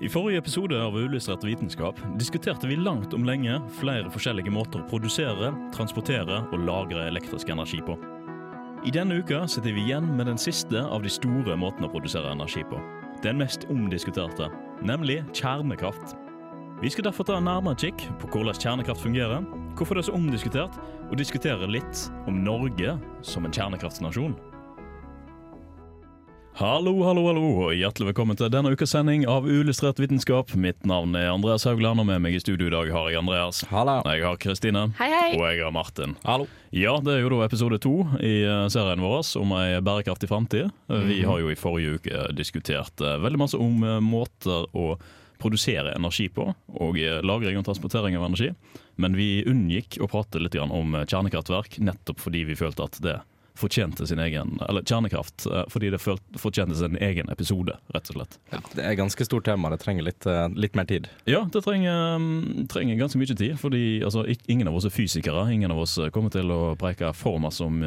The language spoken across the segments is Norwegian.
I forrige episode av Uillustrert vitenskap diskuterte vi langt om lenge flere forskjellige måter å produsere, transportere og lagre elektrisk energi på. I denne uka sitter vi igjen med den siste av de store måtene å produsere energi på. Den mest omdiskuterte, nemlig kjernekraft. Vi skal derfor ta en nærmere kikk på hvordan kjernekraft fungerer, hvorfor det er så omdiskutert, og diskutere litt om Norge som en kjernekraftnasjon. Hallo, hallo, hallo, og hjertelig velkommen til denne ukas sending av Uillustrert vitenskap. Mitt navn er Andreas Haugland, og med meg i studio i dag har jeg Andreas. Hallo. Jeg har Kristine. Hei, hei. Og jeg har Martin. Hallo. Ja, det er jo da episode to i eh, serien vår om ei bærekraftig framtid. Vi har jo i forrige uke diskutert eh, veldig masse om eh, måter å produsere energi på, og eh, lagring og transportering av energi. Men vi unngikk å prate litt om eh, kjernekraftverk, nettopp fordi vi følte at det fortjente sin egen Eller kjernekraft, eh, fordi det fortjente sin egen episode, rett og slett. Ja, det er ganske stort tema. Det trenger litt, eh, litt mer tid. Ja, det trenger, mm, trenger ganske mye tid. Fordi altså, ingen av oss er fysikere. Ingen av oss eh, kommer til å preike for masse om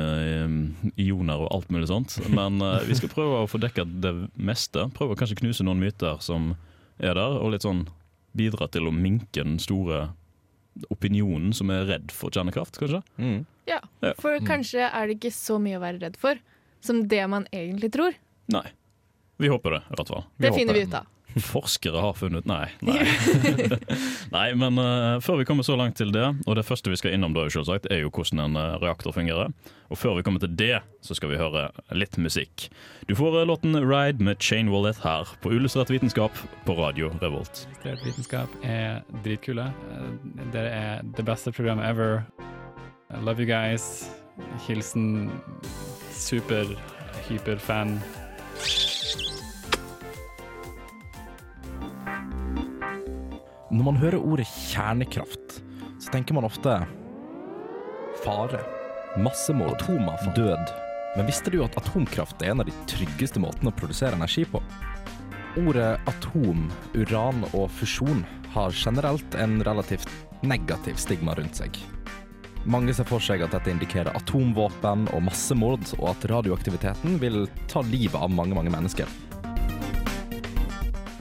ioner og alt mulig sånt. Men vi skal prøve å få dekket det meste. Prøve å kanskje knuse noen myter som er der, og litt sånn bidra til å minke den store opinionen som er redd for kjernekraft, kanskje. Mm. Ja, for for kanskje er det ikke så mye å være redd for som det man egentlig tror. Nei. Vi håper det, i hvert fall. Det håper finner vi ut av. Forskere har funnet Nei. Nei, nei men uh, før vi kommer så langt til det, og det første vi skal innom da, selvsagt, er jo hvordan en eh, reaktor fungerer. Og før vi kommer til det, så skal vi høre litt musikk. Du får eh, låten 'Ride' med Chain Wallet her på Uillustrert vitenskap på Radio Revolt. Illustrert vitenskap er dritkule. Dere er det beste programmet ever. I love you guys. Hilsen super, Når man hører ordet kjernekraft, så tenker man ofte fare, massemord, atomavfall, død. Men visste du at atomkraft er en av de tryggeste måtene å produsere energi på? Ordet atom, uran og fusjon har generelt en relativt negativ stigma rundt seg. Mange ser for seg at dette indikerer atomvåpen og massemord, og at radioaktiviteten vil ta livet av mange, mange mennesker.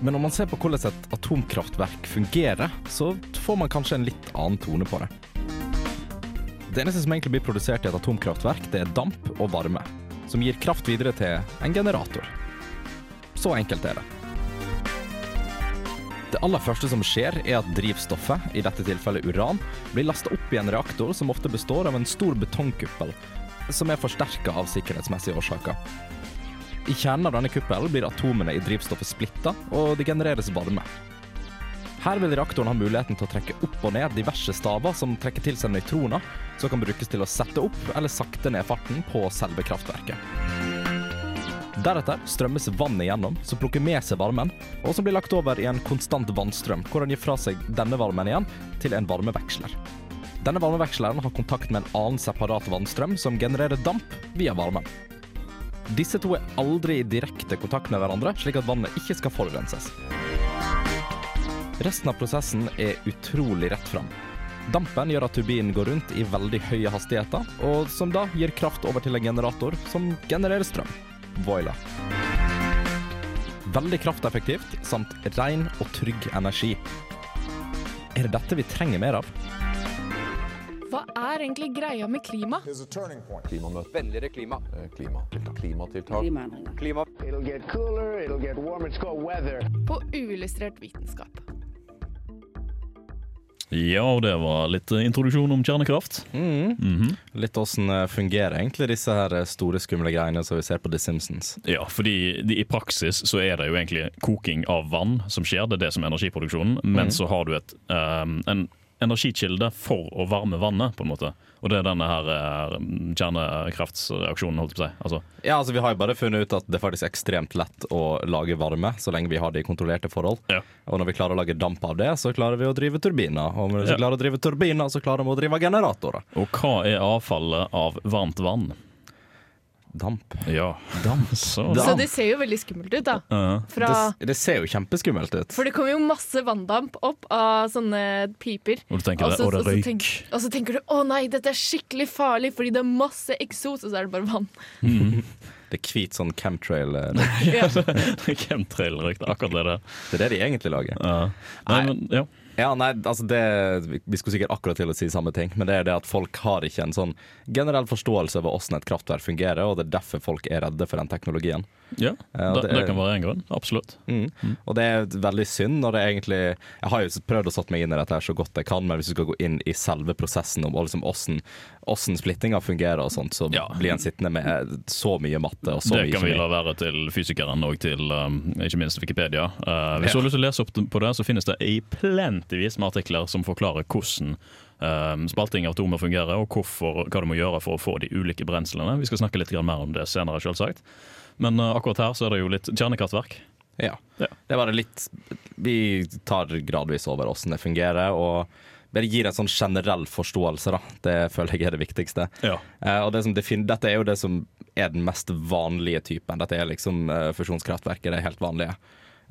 Men når man ser på hvordan et atomkraftverk fungerer, så får man kanskje en litt annen tone på det. Det eneste som egentlig blir produsert i et atomkraftverk, det er damp og varme, som gir kraft videre til en generator. Så enkelt er det. Det aller første som skjer, er at drivstoffet, i dette tilfellet uran, blir lasta opp i en reaktor som ofte består av en stor betongkuppel, som er forsterka av sikkerhetsmessige årsaker. I kjernen av denne kuppelen blir atomene i drivstoffet splitta, og det genereres varme. Her vil reaktoren ha muligheten til å trekke opp og ned diverse staver som trekker til seg nøytroner, som kan brukes til å sette opp eller sakte ned farten på selve kraftverket. Deretter strømmes vannet igjennom, som plukker med seg varmen, og som blir lagt over i en konstant vannstrøm, hvor den gir fra seg denne varmen igjen til en varmeveksler. Denne varmeveksleren har kontakt med en annen separat vannstrøm som genererer damp via varmen. Disse to er aldri i direkte kontakt med hverandre, slik at vannet ikke skal forurenses. Resten av prosessen er utrolig rett fram. Dampen gjør at turbinen går rundt i veldig høye hastigheter, og som da gir kraft over til en generator som genererer strøm. Voila. Veldig krafteffektivt, samt ren og trygg energi. Er det dette vi trenger mer av? Hva er egentlig greia med klima? Klimamøte. Vennligere klima. Eh, Klimatiltak. Klimatiltak. Klima. It'll get cooler, it'll get warmer, it's called weather. På uillustrert vitenskap. Ja, og det var litt introduksjon om kjernekraft. Mhm. Litt åssen eh, fungerer egentlig disse her eh, store, skumle greiene som vi ser på The Simpsons? Ja, fordi de, i praksis så er det jo egentlig koking av vann som skjer, det er det som er energiproduksjonen. Men så har du et, um, en energikilde for å varme vannet, på en måte. Og det er denne her uh, kjernekraftsreaksjonen, holdt jeg på å si. Altså, Ja, altså Vi har jo bare funnet ut at det faktisk er ekstremt lett å lage varme, så lenge vi har det i kontrollerte forhold. Ja. Og når vi klarer å lage damp av det, så klarer vi å drive turbiner. Og når vi Ja. klarer å drive turbiner, så klarer vi å drive generatorer. og hva er avfallet av varmt vann? Damp. Ja, Damp. så Damp. Så det ser jo veldig skummelt ut, da. Fra, Det, det ser jo kjempeskummelt ut. for det kommer jo masse vanndamp opp av sånne piper. Og du tenker det, Og så- det og så røyk. tenk- Og så tenker du å nei, dette er skikkelig farlig fordi det er masse eksos, og så er det bare vann. Det er hvit sånn camtrail-røyk. Det, Ja. Chemtrail-røyk, akkurat det der. det er det de egentlig lager. Ja. Nei, Nei. men, ja. Ja, nei, altså det Vi skulle sikkert akkurat til å si samme ting, men det er det at folk har ikke en sånn generell forståelse over hvordan et kraftverk fungerer, og det er derfor folk er redde for den teknologien. Ja. Det, det kan være en grunn. Absolutt. Mm. Og det er veldig synd når det egentlig Jeg har jo prøvd å satt meg inn i dette her så godt jeg kan, men hvis du skal gå inn i selve prosessen om liksom hvordan, hvordan splittinga fungerer og sånt, så Ja. blir en sittende med så mye matte og så det mye kan vi la være til fysikeren og til um, ikke minst Wikipedia. Uh, hvis Ja. du har lyst til å lese opp på det, så finnes det i plentivis med artikler som forklarer hvordan um, spalting av atomer fungerer, og hvorfor, hva du må gjøre for å få de ulike brenslene. Vi skal snakke litt mer om det senere, selvsagt. Men uh, akkurat her så er det jo litt kjernekraftverk. Ja. Ja. Det er bare litt Vi tar gradvis over hvordan det fungerer, og bare gir en sånn generell forståelse, da. Det føler jeg er det viktigste. Ja. Uh, og det dette er jo det som er den mest vanlige typen. Dette er liksom uh, fusjonskraftverket, det er helt vanlige.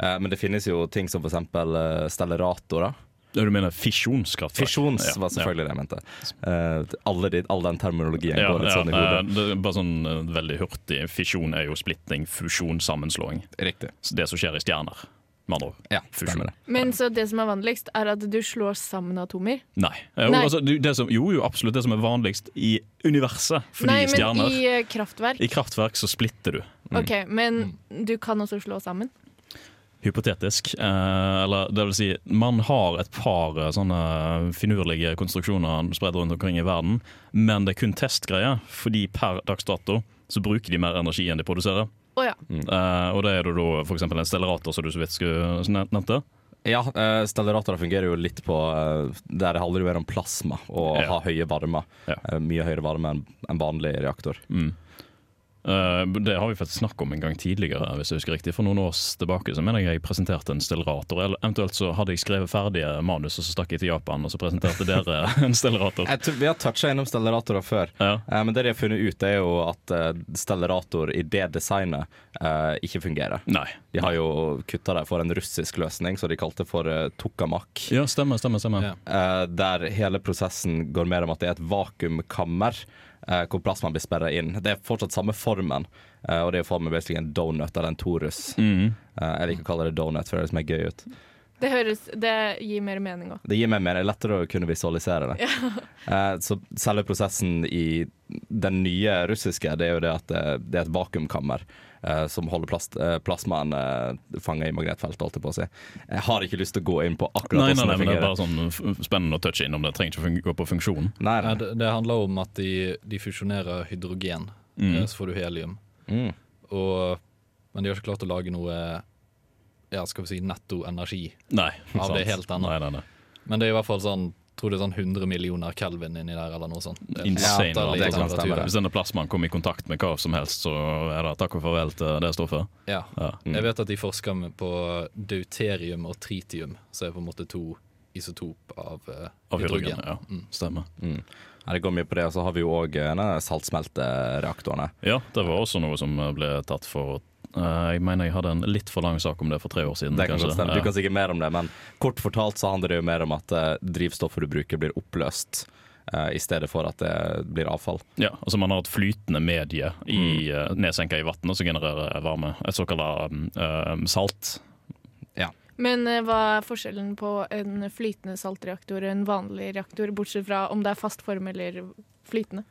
Uh, men det finnes jo ting som eksempel eh, stelleratorer. Du mener fisjonskraftverk? Fisjons Ja, var selvfølgelig det jeg mente. Uh, alle de, all den terminologien Ja, går litt ja, sånn i eh, hodet. det er bare sånn eh, veldig hurtig. Fisjon er jo splitting, fusjon, sammenslåing. Riktig. Det som skjer i stjerner. Ja, stemmer det. Men så det som er vanligst, er at du slår sammen atomer? Nei. Jo, Nei. Altså, det som, jo, jo, absolutt det som er vanligst i universet. Fordi Nei, men stjerner i i... eh, kraftverk. kraftverk så splitter du. Ok, Men du kan også slå sammen? Hypotetisk. Eh, eller det vil si, man har et par eh, sånne finurlige konstruksjoner spredt rundt omkring i verden, men det er kun testgreier, fordi per dags dato så bruker de mer energi enn de produserer. Oh, ja. Eh, og det er det da f.eks. en stellarator, som du så vidt skulle nevnte. Ja, uh, stelleratorer fungerer jo litt på uh, Der det handler jo mer om plasma og Ja. ha høye varmer. Ja. Uh, mye høyere varme enn en vanlig reaktor. Mm. Eh, det har vi faktisk snakket om en gang tidligere, hvis jeg husker riktig. For noen år tilbake så mener jeg jeg presenterte en stellarator. Eller eventuelt så hadde jeg skrevet ferdige manus, og så stakk jeg til Japan, og så presenterte dere en stellarator. Jeg tror, vi har toucha innom stelleratorer før, Ja. eh, men det de har funnet ut, er jo at stellarator stellerator i det designet eh, ikke fungerer. Nei. De har jo kutta det for en russisk løsning, så de kalte for tukamak. tokamak. Ja, stemmer, stemmer. stemmer. Ja. Eh, der hele prosessen går mer om at det er et vakuumkammer eh, hvor plasmaen blir sperra inn. Det er fortsatt samme formen, eh, og det er formen basically en donut eller en torus. Mm. Eh, jeg liker å kalle det donut, for det høres mer gøy ut. Det, høres, det gir mer mening òg. Det gir mer mer, det er lettere å kunne visualisere det. Eh, så selve prosessen i den nye russiske, det er jo det at det, det er et vakuumkammer. Eh, som holder plast, eh, plasmaen uh, fanga i magnetfeltet, holdt jeg på å si. Jeg har ikke lyst til å gå inn på akkurat Nei, nei, nei, det men det er bare sånn spennende å touche innom det. Trenger ikke å gå på funksjonen. Nei, Nei, det, det handler om at de, de fusjonerer hydrogen, Mm. eh, så får du helium. Mm. Og, men de har ikke klart å lage noe ja, skal vi si netto energi. Sant. det helt nei. Men det er i hvert fall sånn tror det er sånn 100 millioner kelvin inni der, eller noe sånt. Insane. Ja, det kan stemme. Hvis denne plasmaen kommer i kontakt med hva som helst, så er det takk og farvel til det stoffet. Ja. Ja. Mm. Jeg vet at de forsker på deuterium og tritium, som er på en måte to isotop av, uh, Av hydrogen. hydrogen. Ja, Mm. stemmer. Mm. Ja, det går mye på det. Og så har vi jo òg saltsmeltereaktorene. Ja, det var også noe som ble tatt for eh, Jeg mener jeg hadde en litt for lang sak om det for tre år siden. Det kan kanskje. godt Du kan sikkert mer om det, men kort fortalt så handler det jo mer om at uh, drivstoffet du bruker, blir oppløst. eh, I stedet for at det blir avfall. Ja, altså Man har et flytende medie i, Mm. eh, nedsenka i vannet som genererer varme. Et såkalt um, salt. Men eh, hva er forskjellen på en flytende saltreaktor og en vanlig reaktor, bortsett fra om det er fast form eller flytende?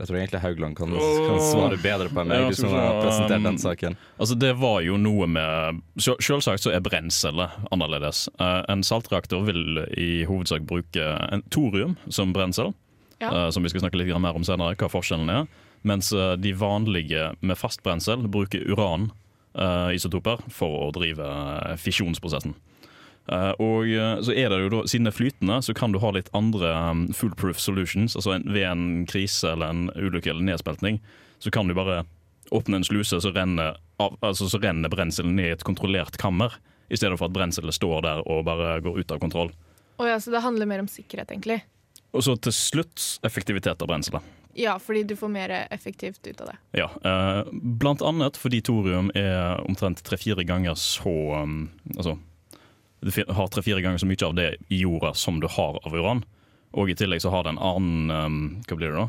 Jeg tror egentlig Haugland kan, kan svare bedre på enn meg, Ja, du som har presentert den saken. Altså Det var jo noe med Selvsagt så er brenselet annerledes. Eh, en saltreaktor vil i hovedsak bruke en thorium som brensel, Ja. eh, som vi skal snakke litt mer om senere, hva forskjellen er. Mens eh, de vanlige med fast brensel bruker uran-isotoper for å drive fisjonsprosessen. Eh, og eh, så er det jo da, Siden det er flytende, så kan du ha litt andre um, foolproof solutions. Altså en, Ved en krise eller en ulykke eller nedspeltning, så kan du bare åpne en sluse, så renner, altså, så renner brenselen ned i et kontrollert kammer. I stedet for at brenselet står der og bare går ut av kontroll. Oh ja, så det handler mer om sikkerhet, egentlig. Og så til slutt effektivitet av brenselet. Ja, fordi du får mer effektivt ut av det. Ja, eh, Blant annet fordi thorium er omtrent tre-fire ganger så um, Altså, du har tre-fire ganger så mye av det i jorda som du har av uran. Og i tillegg så har det en annen um, Hva blir det da?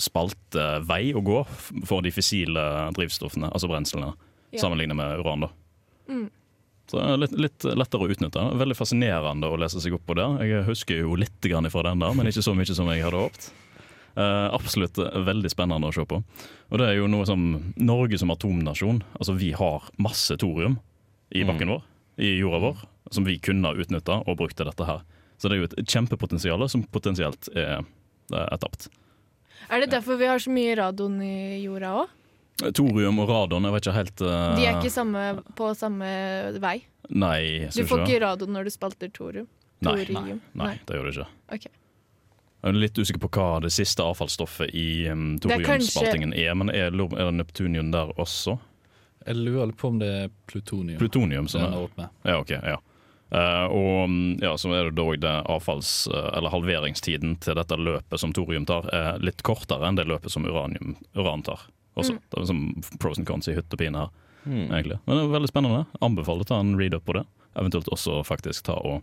spalte vei å gå for de fissile drivstoffene, altså brenslene, Ja. sammenlignet med uran. da. Mm. Så er litt, litt lettere å utnytte. Veldig fascinerende å lese seg opp på det. Jeg husker jo litt fra den, der, men ikke så mye som jeg hadde håpet. Uh, absolutt veldig spennende å se på. Og det er jo noe som Norge som atomnasjon Altså vi har masse thorium i bakken vår, i jorda vår, som vi kunne ha utnytta og brukt til dette her. Så det er jo et kjempepotensial som potensielt er, er tapt. Er det derfor vi har så mye radon i jorda òg? Thorium og radon, jeg vet ikke helt uh... De er ikke samme, på samme vei. Nei, Du skal får ikke radon når du spalter thorium. Nei, nei, Nei, det gjør det ikke. Ok. Jeg er litt usikker på hva det siste avfallsstoffet i um, er kanskje- thoriumspaltingen er, men er, er det neptunium der også? Jeg lurer på om det er plutonium. Plutonium som det er ender. Ja, ok, ja. Eh, og mm, ja, så er det dog det avfalls... eh, eller halveringstiden til dette løpet som thorium tar, er litt kortere enn det løpet som uranium, uran tar. Også. Mm. Det er som pros and cons i hytt og pine her, Mm. egentlig. Men det er veldig spennende. Anbefaler å ta en read-up på det. Eventuelt også faktisk ta og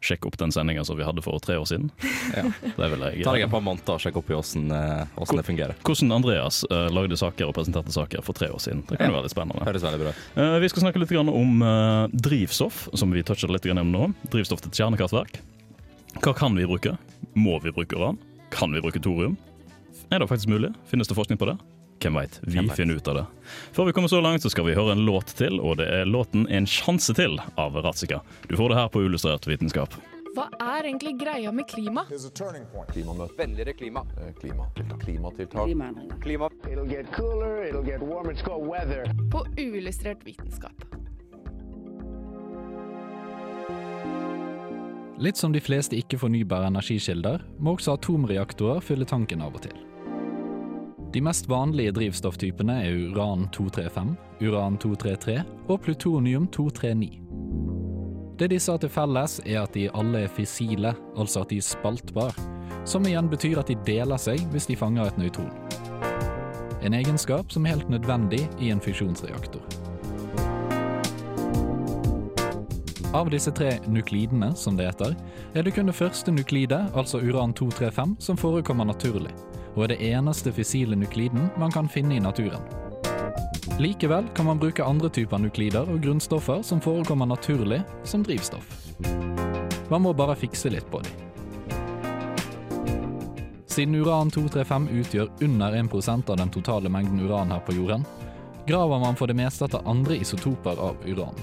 sjekke opp den sendinga som vi hadde for tre år siden. Ja. Det vil jeg Ta deg et par måneder og sjekk opp i åssen eh, det fungerer. Hvordan Andreas uh, lagde saker og presenterte saker for tre år siden. Det kan Ja. være litt spennende. Høres veldig bra ut. Eh, vi skal snakke litt om uh, drivstoff, som vi touchet litt om nå. Drivstoff til et kjernekraftverk. Hva kan vi bruke? Må vi bruke uran? Kan vi bruke thorium? Er det faktisk mulig? Finnes det forskning på det? Hvem veit? Vi Hvem finner ut av det. Før vi kommer så langt, så skal vi høre en låt til, og det er låten 'En sjanse til' av Ratzika. Du får det her på Illustrert vitenskap. Hva er egentlig greia med klima? Klimamøte. Vennligere klima. Eh, Klimatiltak. Klimatiltak. Klima. It'll get cooler, it'll get warmer, it's called weather. På uillustrert vitenskap. Litt som de fleste ikke-fornybare energikilder, må også atomreaktorer fylle tanken av og til. De mest vanlige drivstofftypene er uran-235, uran-233 og plutonium-239. Det disse har til felles, er at de alle er fissile, altså at de er spaltbar, som igjen betyr at de deler seg hvis de fanger et nøytron. En egenskap som er helt nødvendig i en fusjonsreaktor. Av disse tre nuklidene, som det heter, er det kun det første nuklidet, altså uran-235, som forekommer naturlig, og er det eneste fissile nukliden man kan finne i naturen. Likevel kan man bruke andre typer nuklider og grunnstoffer som forekommer naturlig, som drivstoff. Man må bare fikse litt på dem. Siden uran-235 utgjør under 1% av den totale mengden uran her på jorden, graver man for det meste etter andre isotoper av uran.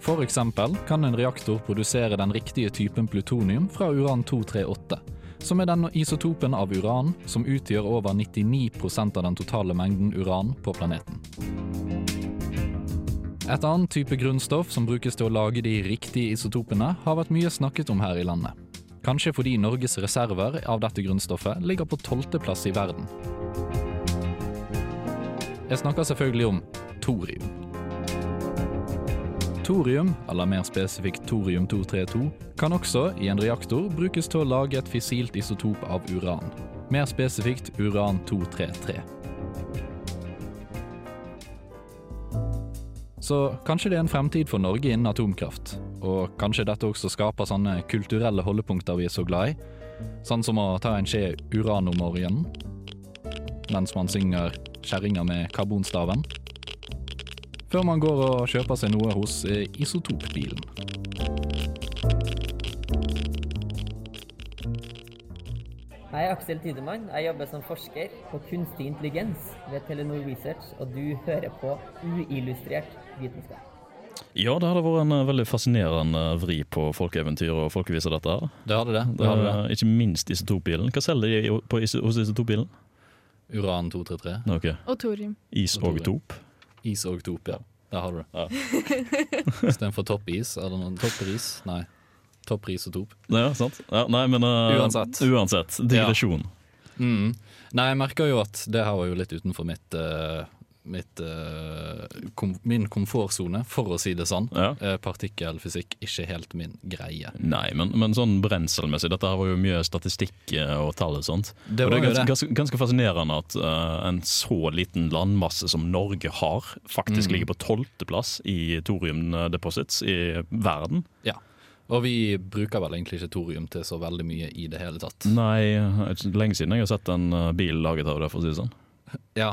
For eksempel kan en reaktor produsere den riktige typen plutonium fra uran-238, som er den isotopen av uran som utgjør over 99% av den totale mengden uran på planeten. Et annet type grunnstoff som brukes til å lage de riktige isotopene, har vært mye snakket om her i landet. Kanskje fordi Norges reserver av dette grunnstoffet ligger på tolvteplass i verden. Jeg snakker selvfølgelig om thorium. Thorium, eller mer spesifikt thorium-232, kan også i en reaktor brukes til å lage et fissilt isotop av uran. Mer spesifikt uran-233. Så kanskje det er en fremtid for Norge innen atomkraft. Og kanskje dette også skaper sånne kulturelle holdepunkter vi er så glad i. Sånn som å ta en skje uran om morgenen. Mens man synger 'Kjerringa med karbonstaven'. Før man går og kjøper seg noe hos eh, Isotopbilen. Jeg er Aksel Tidemann. Jeg jobber som forsker på kunstig intelligens ved Telenor Research, og du hører på uillustrert vitenskap. Ja, det hadde vært en eh, veldig fascinerende vri på folkeeventyr og folkeviser, dette her. Det hadde det. Det er, ikke minst isotopbilen. Hva selger de hos isotopbilen? Uran 233. Okay. Og thorium. Is og top. Is og top, ja. Der har du det. Ja. Istedenfor toppis. det noe toppris? Nei. Toppris og top. Ja, sant? Ja, nei, men uh, Uansett. Uansett. Digresjon. Mm. Nei, jeg merker jo at det her var jo litt utenfor mitt, eh, mitt uh, kom, min komfortsone, for å si det sånn. Ja. Uh, partikkelfysikk ikke helt min greie. Nei, men, men sånn brenselmessig, dette her var jo mye statistikk eh, og tall og sånt. Det og det er gans, det. Gans, ganske fascinerende at uh, en så liten landmasse som Norge har, faktisk Mm. ligger på tolvteplass i thorium deposits i verden. Ja. Og vi bruker vel egentlig ikke thorium til så veldig mye i det hele tatt. Nei, lenge siden jeg har sett en eh, bil laget av det, for å si det sånn. Ja.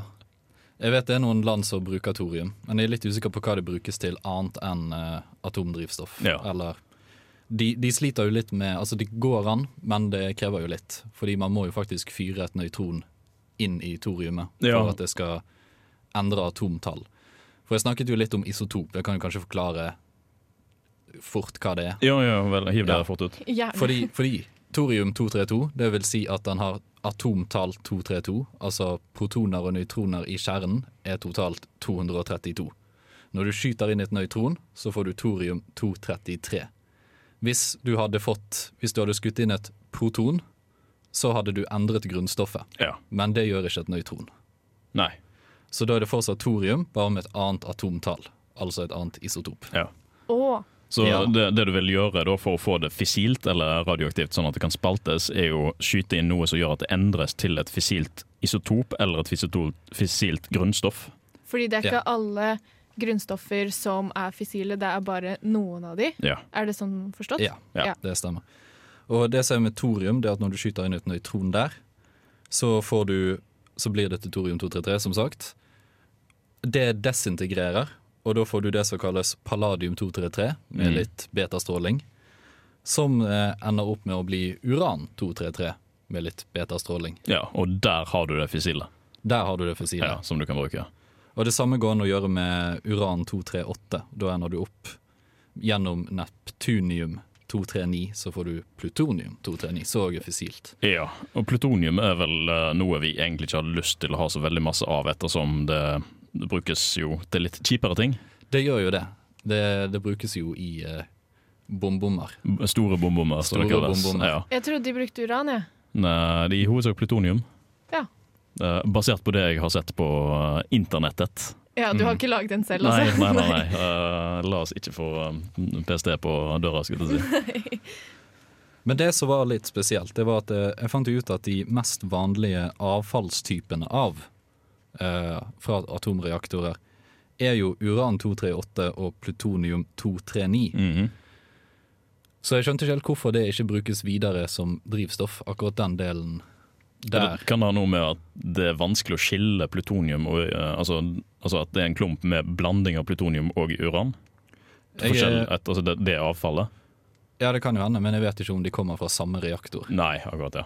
Jeg vet det er noen land som bruker thorium, men jeg er litt usikker på hva det brukes til annet enn uh, atomdrivstoff. Ja. Eller de, de sliter jo litt med Altså, det går an, men det krever jo litt. Fordi man må jo faktisk fyre et nøytron inn i thoriumet for Ja. at det skal endre atomtall. For jeg snakket jo litt om isotop. Jeg kan jo kanskje forklare fort hva det er. Ja, ja, vel, hiv dere Ja. fort ut. Fordi, fordi thorium 232, det vil si at den har atomtall 232, altså protoner og nøytroner i kjernen er totalt 232. Når du skyter inn et nøytron, så får du thorium 233. Hvis du hadde fått, hvis du hadde skutt inn et proton, så hadde du endret grunnstoffet. Ja. Men det gjør ikke et nøytron. Nei. Så da er det fortsatt thorium, bare med et annet atomtall. Altså et annet isotop. Ja. Å, Så Ja. det, det du vil gjøre da for å få det fissilt eller radioaktivt, sånn at det kan spaltes, er jo å skyte inn noe som gjør at det endres til et fissilt isotop eller et fissilt grunnstoff. fordi det er Ja. ikke alle grunnstoffer som er fissile, det er bare noen av de. Ja. Er det sånn forstått? Ja, Ja. det stemmer. Og det som er med thorium, det er at når du skyter inn et nøytron der, så får du Så blir det til thorium 233, som sagt. Det desintegrerer, og da får du det som kalles palladium 233, med Mm. litt betastråling. Som eh, ender opp med å bli uran 233, med litt betastråling. ja, og der har du det fissile Der har du det fossile. ja, som du kan bruke. Og det samme går an å gjøre med uran 238. Da ender du opp gjennom neptunium 239, så får du plutonium 239. Så er fissilt. Ja, og plutonium er vel eh, noe vi egentlig ikke har lyst til å ha så veldig masse av, ettersom det, det brukes jo til litt kjipere ting. Det gjør jo det. Det, det brukes jo i eh, bombommer. Store bombommer, som det kalles. bombommer. Ja. Jeg trodde de brukte uran, jeg. Nei, det er i hovedsak plutonium. Ja. Eh, basert på det jeg har sett på eh, internettet. Ja, du har Mm. ikke laget den selv, Nei, altså? nei, nei. nei. Eh, la oss ikke få eh, PST på døra, skulle jeg si. Men det som var litt spesielt, det var at eh, jeg fant ut at de mest vanlige avfallstypene av eh, fra atomreaktorer er jo uran-238 og plutonium-239. Mhm. Så jeg skjønte ikke helt hvorfor det ikke brukes videre som drivstoff, akkurat den delen der. Det kan ha noe med at det er vanskelig å skille plutonium og eh, altså, altså at det er en klump med blanding av plutonium og uran. Jeg, et, altså det, det avfallet. ja, det kan jo hende, men jeg vet ikke om de kommer fra samme reaktor. Nei, akkurat, ja.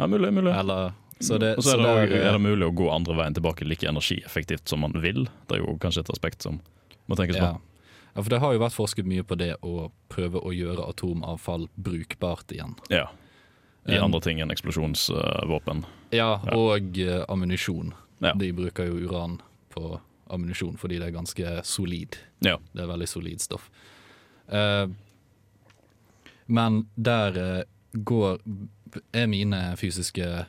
ja mulig, mulig. Eller, så det, og så er det, så det er det mulig å gå andre veien tilbake like energieffektivt som man vil. Det er jo kanskje et aspekt som må tenkes på. ja. ja, for det har jo vært forsket mye på det å prøve å gjøre atomavfall brukbart igjen. Ja. I Um, andre ting enn eksplosjonsvåpen. Ja, Ja. og uh, ammunisjon. Ja. De bruker jo uran på ammunisjon fordi det er ganske solid. Ja. Det er veldig solid stoff. Uh, men der uh, går er mine fysiske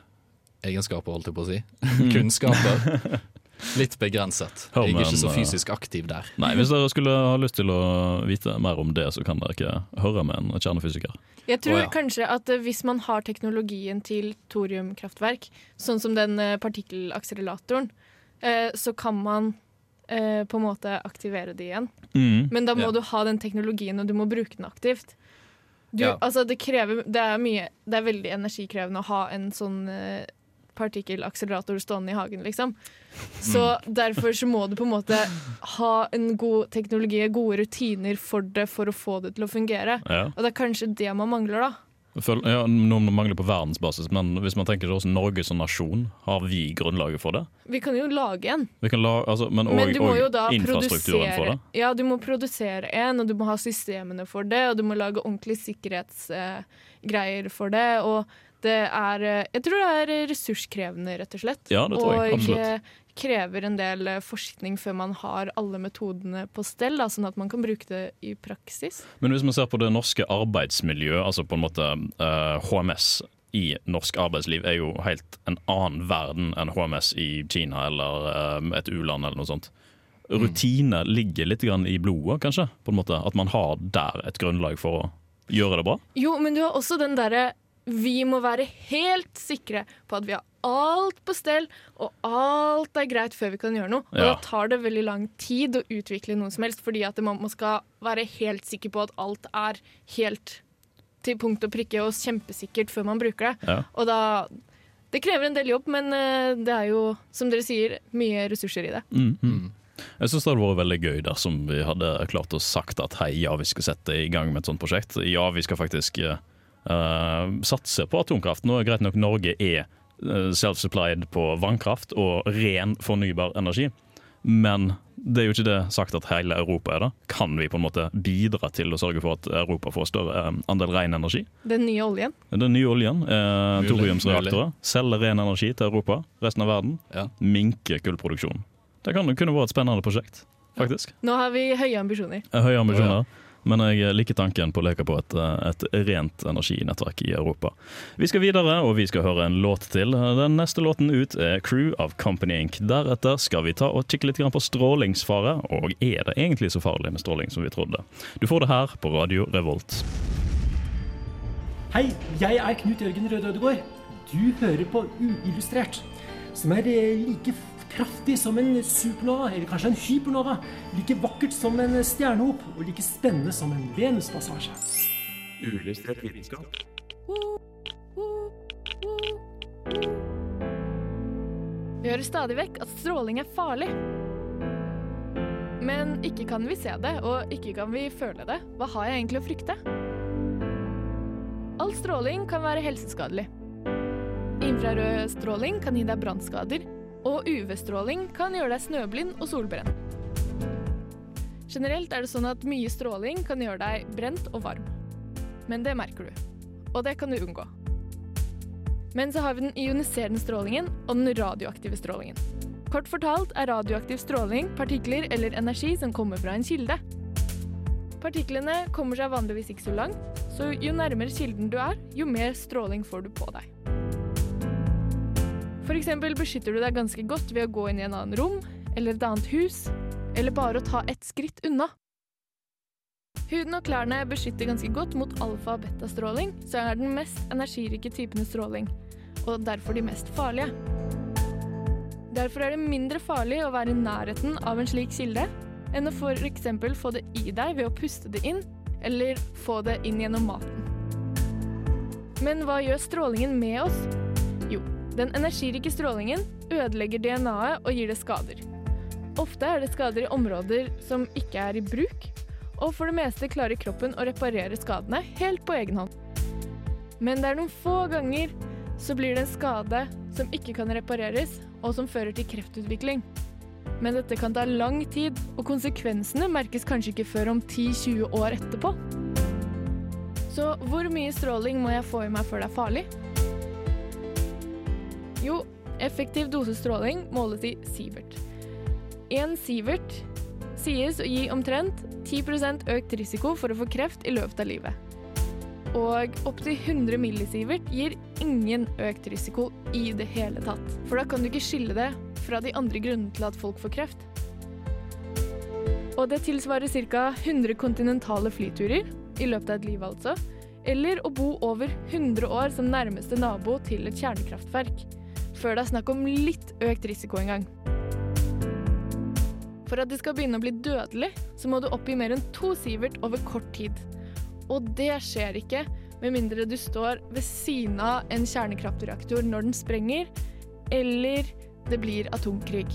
egenskaper, holdt jeg på å si, kunnskaper, litt begrenset. Jeg er ikke så eh, fysisk aktiv der. Nei, hvis dere skulle ha lyst til å vite mer om det, så kan dere ikke høre med en kjernefysiker. Jeg tror oh, ja. kanskje at eh, hvis man har teknologien til thoriumkraftverk, sånn som den eh, partikkelakseleratoren, eh, så kan man eh, på en måte aktivere det igjen. Men da må Ja. du ha den teknologien, og du må bruke den aktivt. Du, Ja. altså det, krever, det, er mye, det er veldig energikrevende å ha en sånn partikkelakselerator stående i hagen, liksom. Så derfor så må du på en måte ha en god teknologi, gode rutiner for det, for å få det til å fungere. Ja. Og det er kanskje det man mangler, da. Føl- ja, Noen mangler på verdensbasis, men hvis man tenker også Norge som nasjon, har vi grunnlaget for det? Vi kan jo lage en, Vi kan la, altså, men men du må jo da og produsere. Ja, du må produsere en, og du må ha systemene for det, og du må lage ordentlige sikkerhetsgreier for det, og det er eh, Jeg tror det er ressurskrevende, rett og slett. Ja, det tror jeg, absolutt. Og krever en del eh, forskning før man har alle metodene på stell, da, sånn at man kan bruke det i praksis. Men hvis man ser på det norske arbeidsmiljøet, altså på en måte uh, HMS i norsk arbeidsliv er jo helt en annen verden enn HMS i Kina eller uh, et u-land eller noe sånt. Rutine ligger litt grann i blodet, kanskje? På en måte At man har der et grunnlag for å gjøre det bra? Jo, men du har også den derre Vi må være helt sikre på at vi har alt på stell, og alt er greit før vi kan gjøre noe. Og Ja. da tar det veldig lang tid å utvikle noe som helst, fordi at man skal være helt sikker på at alt er helt til punkt og prikke og kjempesikkert før man bruker det. Ja. Og da Det krever en del jobb, men eh, det er jo, som dere sier, mye ressurser i det. Mm, -hmm. Jeg syns det hadde vært veldig gøy dersom vi hadde klart å sagt at hei, ja, vi skal sette i gang med et sånt prosjekt. Ja, vi skal faktisk eh, satse på atomkraft. Nå er greit nok Norge er eh, self-supplied på vannkraft og ren fornybar energi. Men det er jo ikke det sagt at hele Europa er det. Kan vi på en måte bidra til å sørge for at Europa får større eh, andel ren energi? Den nye oljen. Den nye oljen, eh, thoriumsreaktorer, selge ren energi til Europa, resten av verden. Ja. Minke kullproduksjonen. Det kan, kunne vært et spennende prosjekt, faktisk. Nå har vi høye ambisjoner. Høye ambisjoner. Høye ambisjoner. Men jeg liker tanken på å leke på et, et rent energinettverk i Europa. Vi skal videre, og vi skal høre en låt til. Den neste låten ut er 'Crew of Company Inc'. Deretter skal vi ta og kikke litt på strålingsfare. Og er det egentlig så farlig med stråling som vi trodde? Du får det her på Radio Revolt. Hei, jeg er Knut Jørgen Røde Ødegård. Du hører på Uillustrert, som er eh, like kraftig som en supernova, eller kanskje en hypernova. Like vakkert som en stjernehop, og like spennende som en Venuspassasje. Uillustrert vitenskap. Vi hører stadig vekk at stråling er farlig. Men ikke kan vi se det, og ikke kan vi føle det. Hva har jeg egentlig å frykte? All stråling kan være helseskadelig. Infrarød stråling kan gi deg brannskader, og UV-stråling kan gjøre deg snøblind og solbrent. Generelt er det sånn at mye stråling kan gjøre deg brent og varm. Men det merker du, og det kan du unngå. Men så har vi den ioniserende strålingen og den radioaktive strålingen. Kort fortalt er radioaktiv stråling partikler eller energi som kommer fra en kilde. Partiklene kommer seg vanligvis ikke så langt, så jo nærmere kilden du er, jo mer stråling får du på deg. Eksempel beskytter du deg ganske godt ved å gå inn i en annen rom, eller et annet hus, eller bare å ta ett skritt unna. Huden og klærne beskytter ganske godt mot alfa- og betastråling, så er den mest energirike typen stråling, og derfor de mest farlige. Derfor er det mindre farlig å være i nærheten av en slik kilde enn å f.eks. få det i deg ved å puste det inn, eller få det inn gjennom maten. Men hva gjør strålingen med oss? Jo, den energirike strålingen ødelegger DNA-et og gir det skader. Ofte er det skader i områder som ikke er i bruk, og for det meste klarer kroppen å reparere skadene helt på egen hånd. Men det er noen få ganger så blir det en skade som ikke kan repareres, og som fører til kreftutvikling. Men dette kan ta lang tid, og konsekvensene merkes kanskje ikke før om 10-20 år etterpå. Så hvor mye stråling må jeg få i meg før det er farlig? Jo, effektiv dose stråling måles i sievert. Én sievert sies å gi omtrent 10% økt risiko for å få kreft i løpet av livet. Og opptil 100 millisievert gir ingen økt risiko i det hele tatt. For da kan du ikke skille det fra de andre grunnene til at folk får kreft. Og det tilsvarer ca. 100 kontinentale flyturer i løpet av et liv, altså. Eller å bo over 100 år som nærmeste nabo til et kjernekraftverk. Før det er snakk om litt økt risiko engang. For at det skal begynne å bli dødelig, så må du oppgi mer enn to sivert over kort tid. Og det skjer ikke med mindre du står ved siden av en kjernekraftreaktor når den sprenger, eller det blir atomkrig.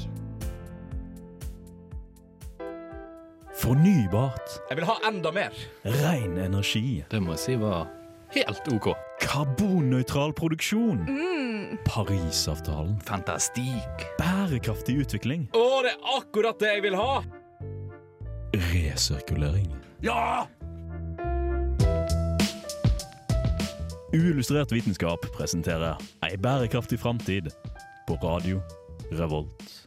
Fornybart. Jeg vil ha enda mer. Ren energi. Det må jeg si var helt OK. Karbonnøytral produksjon. Mm. Parisavtalen. Fantastikk. Bærekraftig utvikling. Å, det er akkurat det jeg vil ha! Resirkulering. Ja! Uillustrert vitenskap presenterer Ei bærekraftig framtid på Radio Revolt.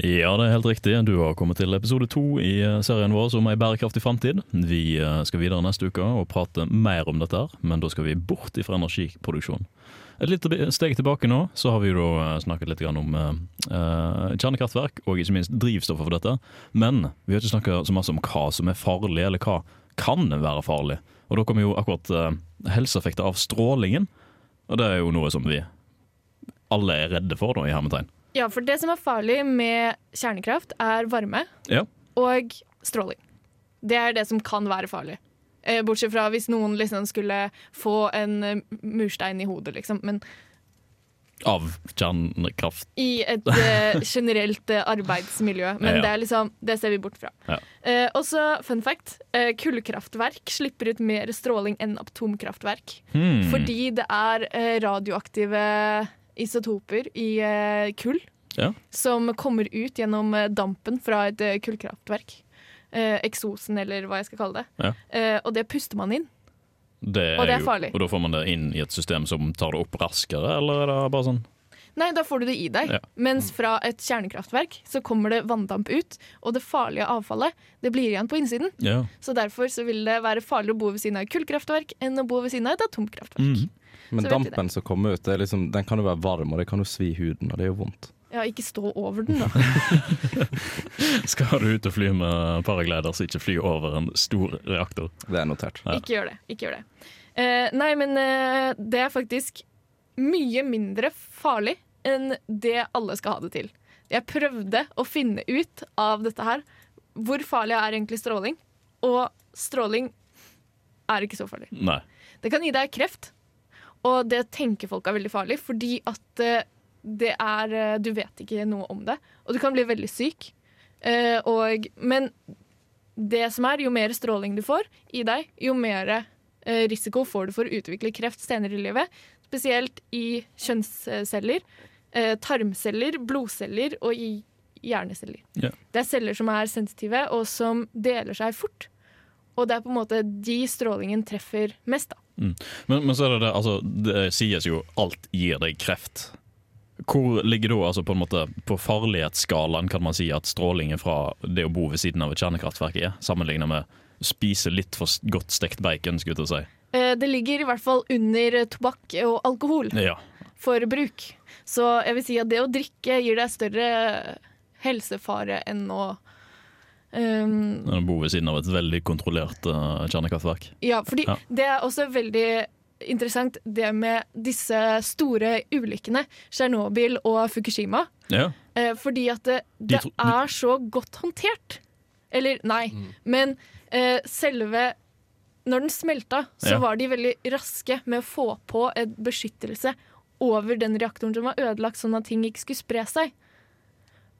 Ja, det er helt riktig. Du har kommet til episode to i eh, serien vår om ei bærekraftig framtid. Vi eh, skal videre neste uke og prate mer om dette, her, men da skal vi bort ifra energiproduksjon. Et lite steg tilbake nå, så har vi jo eh, snakket litt om kjernekraftverk og ikke minst drivstoffet for dette. Men vi har ikke snakket så masse om hva som er farlig, eller hva kan være farlig. Og da kommer jo akkurat helseeffekter av strålingen, og det er jo noe som vi alle er redde for, da, i hermetegn. Ja, for det som er farlig med kjernekraft, er varme Ja. og stråling. Det er det som kan være farlig. Eh, Bortsett fra hvis noen liksom skulle få en eh, murstein i hodet, liksom. Men Av kjernekraft. i et uh, generelt uh, arbeidsmiljø. Men Ja. det er liksom, det ser vi bort fra. Ja. Uh, også fun fact. Kullkraftverk slipper ut mer stråling enn atomkraftverk. Hmm. Fordi det er radioaktive isotoper i eh, kull Ja. som kommer ut gjennom eh, dampen fra et eh, kullkraftverk. Eksosen, eller hva jeg skal kalle det. Ja. Og det puster man inn. Det Og det er jo- farlig. Og da får man det inn i et system som tar det opp raskere, eller er det bare sånn Nei, da får du det i deg. Ja. Mens fra et kjernekraftverk så kommer det vanndamp ut, og det farlige avfallet det blir igjen på innsiden. Ja. Så derfor så vil det være farligere å bo ved siden av et kullkraftverk enn å bo ved siden av et atomkraftverk. Mm. Men Så dampen som kommer ut, det er liksom, den kan jo være varm, og det kan jo svi huden, og det jo vondt. Ja, ikke stå over den, da. Skal du ut og fly med paraglider, så ikke fly over en stor reaktor. Det er notert. Ja. Ikke gjør det. Ikke gjør det. Uh, nei, men uh, det er faktisk mye mindre farlig enn det alle skal ha det til. Jeg prøvde å finne ut av dette her. Hvor farlig er egentlig stråling? Og stråling er ikke så farlig. Nei. Det kan gi deg kreft, og det tenker folk er veldig farlig, fordi at eh, det er eh, Du vet ikke noe om det, og du kan bli veldig syk. Eh, og, men det som er, jo mer stråling du får i deg, jo mer risiko får du for å utvikle kreft senere i livet. Spesielt i kjønnsceller, tarmceller, blodceller og i hjerneceller. Ja. Det er celler som er sensitive, og som deler seg fort. Og det er på en måte de strålingen treffer mest, da. Men, men så er det det, altså, det sies jo alt gir deg kreft. Hvor ligger da altså, på, en måte, på farlighetsskalaen kan man si at strålingen fra det å bo ved siden av et kjernekraftverk er, sammenlignet med å spise litt for godt stekt bacon, skulle jeg si. Eh, Det ligger i hvert fall under tobakk og alkohol Ja. for bruk. Så jeg vil si at det å drikke gir deg større helsefare enn å um, Å bo ved siden av et veldig kontrollert uh, kjernekraftverk. Ja, fordi Ja. det er også veldig interessant det med disse store ulykkene, Tsjernobyl og Fukushima. Ja. Uh, fordi at det, De det de- er så godt håndtert. Eller nei, men uh, selve Når den smelta, så Ja. var de veldig raske med å få på en beskyttelse over den reaktoren som var ødelagt, sånn at ting ikke skulle spre seg.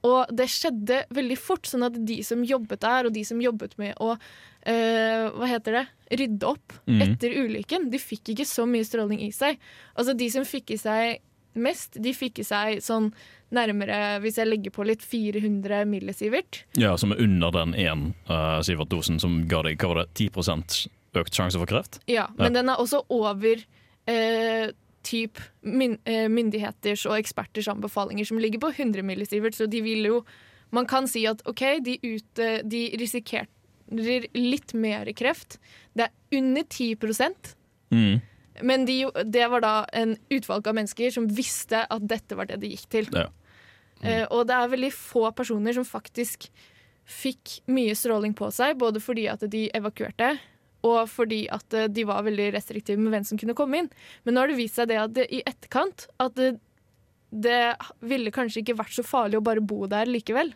Og det skjedde veldig fort, sånn at de som jobbet der, og de som jobbet med å eh, hva heter det, rydde opp mm. etter ulykken, de fikk ikke så mye stråling i seg. Altså De som fikk i seg mest, de fikk i seg sånn nærmere, hvis jeg legger på litt, 400 millisievert. ja, som er under den én uh, Sivert-dosen som ga deg hva var det, 10% økt sjanse for kreft. Ja, men den er også over eh, typ myn eh, myndigheters og eksperters anbefalinger, som ligger på 100 millisievert, så de vil jo Man kan si at OK, de, ut, eh, de risikerer litt mer kreft. Det er under 10 Mm. men de, det var da en utvalg av mennesker som visste at dette var det de gikk til. Ja. Eh, og det er veldig få personer som faktisk fikk mye stråling på seg, både fordi at de evakuerte, og fordi at eh, de var veldig restriktive med hvem som kunne komme inn. Men nå har det vist seg det at det, i etterkant at det, det ville kanskje ikke vært så farlig å bare bo der likevel.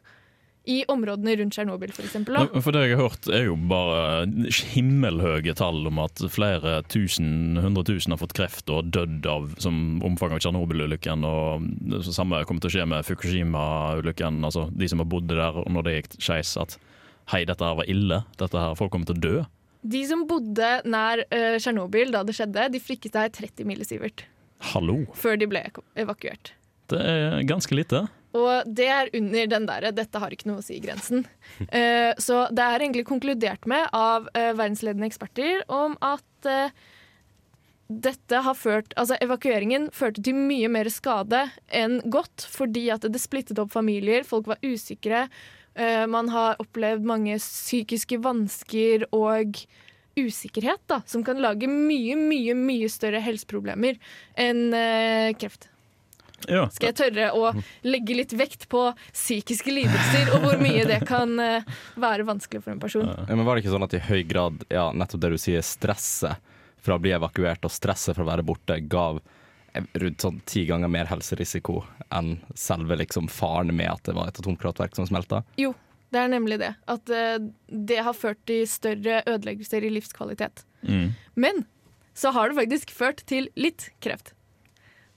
I områdene rundt Tsjernobyl, for eksempel. For det jeg har hørt, er jo bare himmelhøye tall om at flere tusen, hundre tusen har fått kreft og dødd av som omfang av Tsjernobyl-ulykken. Og det samme kommer til å skje med Fukushima-ulykken. Altså de som har bodd der og når det gikk skeis, at hei, dette her var ille. Dette her, Folk kommer til å dø. De som bodde nær uh, da det skjedde, de frikket seg 30 millisievert Hallo! før de ble evakuert. Det er ganske lite. Og det er under den derre 'dette har ikke noe å si'-grensen. Uh, så det er egentlig konkludert med av uh, verdensledende eksperter om at uh, dette har ført Altså evakueringen førte til mye mer skade enn godt, fordi at det splittet opp familier, folk var usikre. Eh, man har opplevd mange psykiske vansker og usikkerhet, da, som kan lage mye, mye, mye større helseproblemer enn eh, kreft. Ja. Skal jeg tørre å legge litt vekt på psykiske lidelser, og hvor mye det kan eh, være vanskelig for en person. Ja, men Var det ikke sånn at i høy grad ja, nettopp det du sier, stresset fra å bli evakuert og stresset fra å være borte, gav rundt sånn ti ganger mer helserisiko enn selve liksom faren med at det var et atomkraftverk som smelta. Jo, det er nemlig det. At eh, det har ført til større ødeleggelser i livskvalitet. Mm. Men så har det faktisk ført til litt kreft.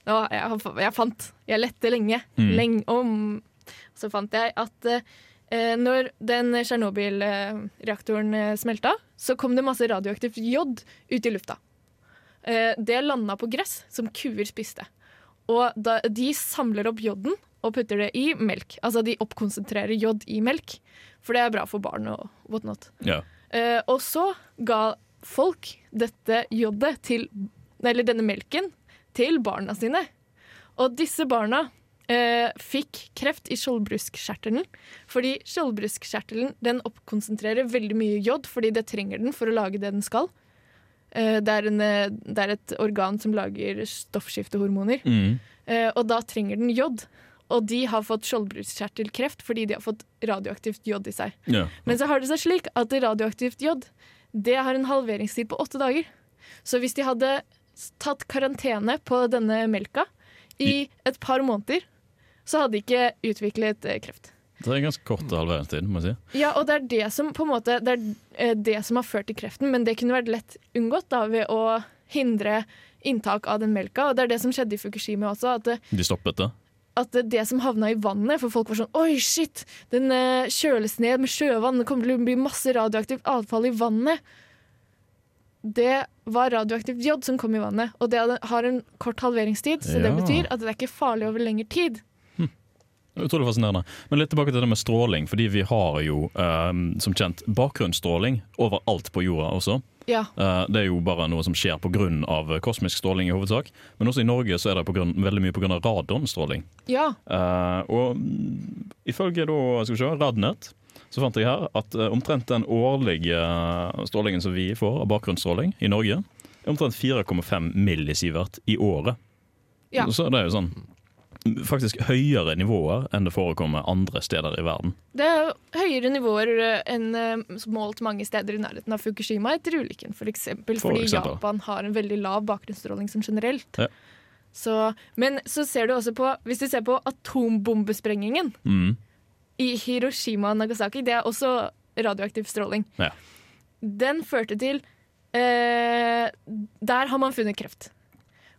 Nå, jeg, jeg fant Jeg lette lenge. Mm. Lenge om Så fant jeg at eh, når den Tsjernobyl-reaktoren eh, smelta, så kom det masse radioaktivt jod ut i lufta. Eh, det landa på gress som kuer spiste. Og da, de samler opp joden og putter det i melk. Altså de oppkonsentrerer jod i melk, for det er bra for barn og whatnot. Ja. Eh, og så ga folk dette jodet til Eller denne melken til barna sine. Og disse barna eh, fikk kreft i skjoldbruskkjertelen. Fordi skjoldbruskkjertelen den oppkonsentrerer veldig mye jod, fordi det trenger den for å lage det den skal. Eh, det, er en, eh, det er et organ som lager stoffskiftehormoner. Mm. Eh, og da trenger den jod. Og de har fått skjoldbruskkjertelkreft fordi de har fått radioaktivt jod i seg. Ja. Men så har det seg slik at radioaktivt jod det har en halveringstid på åtte dager. Så hvis de hadde tatt karantene på denne melka i et par måneder, så hadde de ikke utviklet kreft. Det er ganske kort halveringstid, må jeg si. Ja, og det er det som på en måte Det er eh, det som har ført til kreften, men det kunne vært lett unngått da ved å hindre inntak av den melka. Og det er det som skjedde i Fukushima også. at det, De stoppet det. at det som havna i vannet For folk var sånn Oi, shit! Den eh, kjøles ned med sjøvann. Det kommer til å bli masse radioaktivt avfall i vannet. Det var radioaktivt jod som kom i vannet, og det har en kort halveringstid. Så det betyr at det er ikke farlig over lengre tid. Utrolig fascinerende. Men litt tilbake til det med stråling. Fordi vi har jo, um, som kjent, bakgrunnsstråling overalt på jorda også. Ja. Uh, det er jo bare noe som skjer pga. kosmisk stråling i hovedsak. Men også i Norge så er det på grunn, veldig mye pga. radonstråling. Ja. Uh, og ifølge da, skal vi se, Radnett så fant jeg her at uh, omtrent den årlige strålingen som vi får av bakgrunnsstråling i Norge, er omtrent 4,5 millisievert i året. Ja. Så det er jo sånn faktisk høyere nivåer enn det forekommer andre steder i verden. Det er høyere nivåer eh, enn eh, målt mange steder i nærheten av Fukushima etter ulykken, for eksempel, For fordi eksempel. Japan har en veldig lav bakgrunnsstråling som generelt. Ja. Så, men så ser du også på Hvis du ser på atombombesprengingen Mm. i Hiroshima og Nagasaki, det er også radioaktiv stråling. Ja. Den førte til eh, Der har man funnet kreft.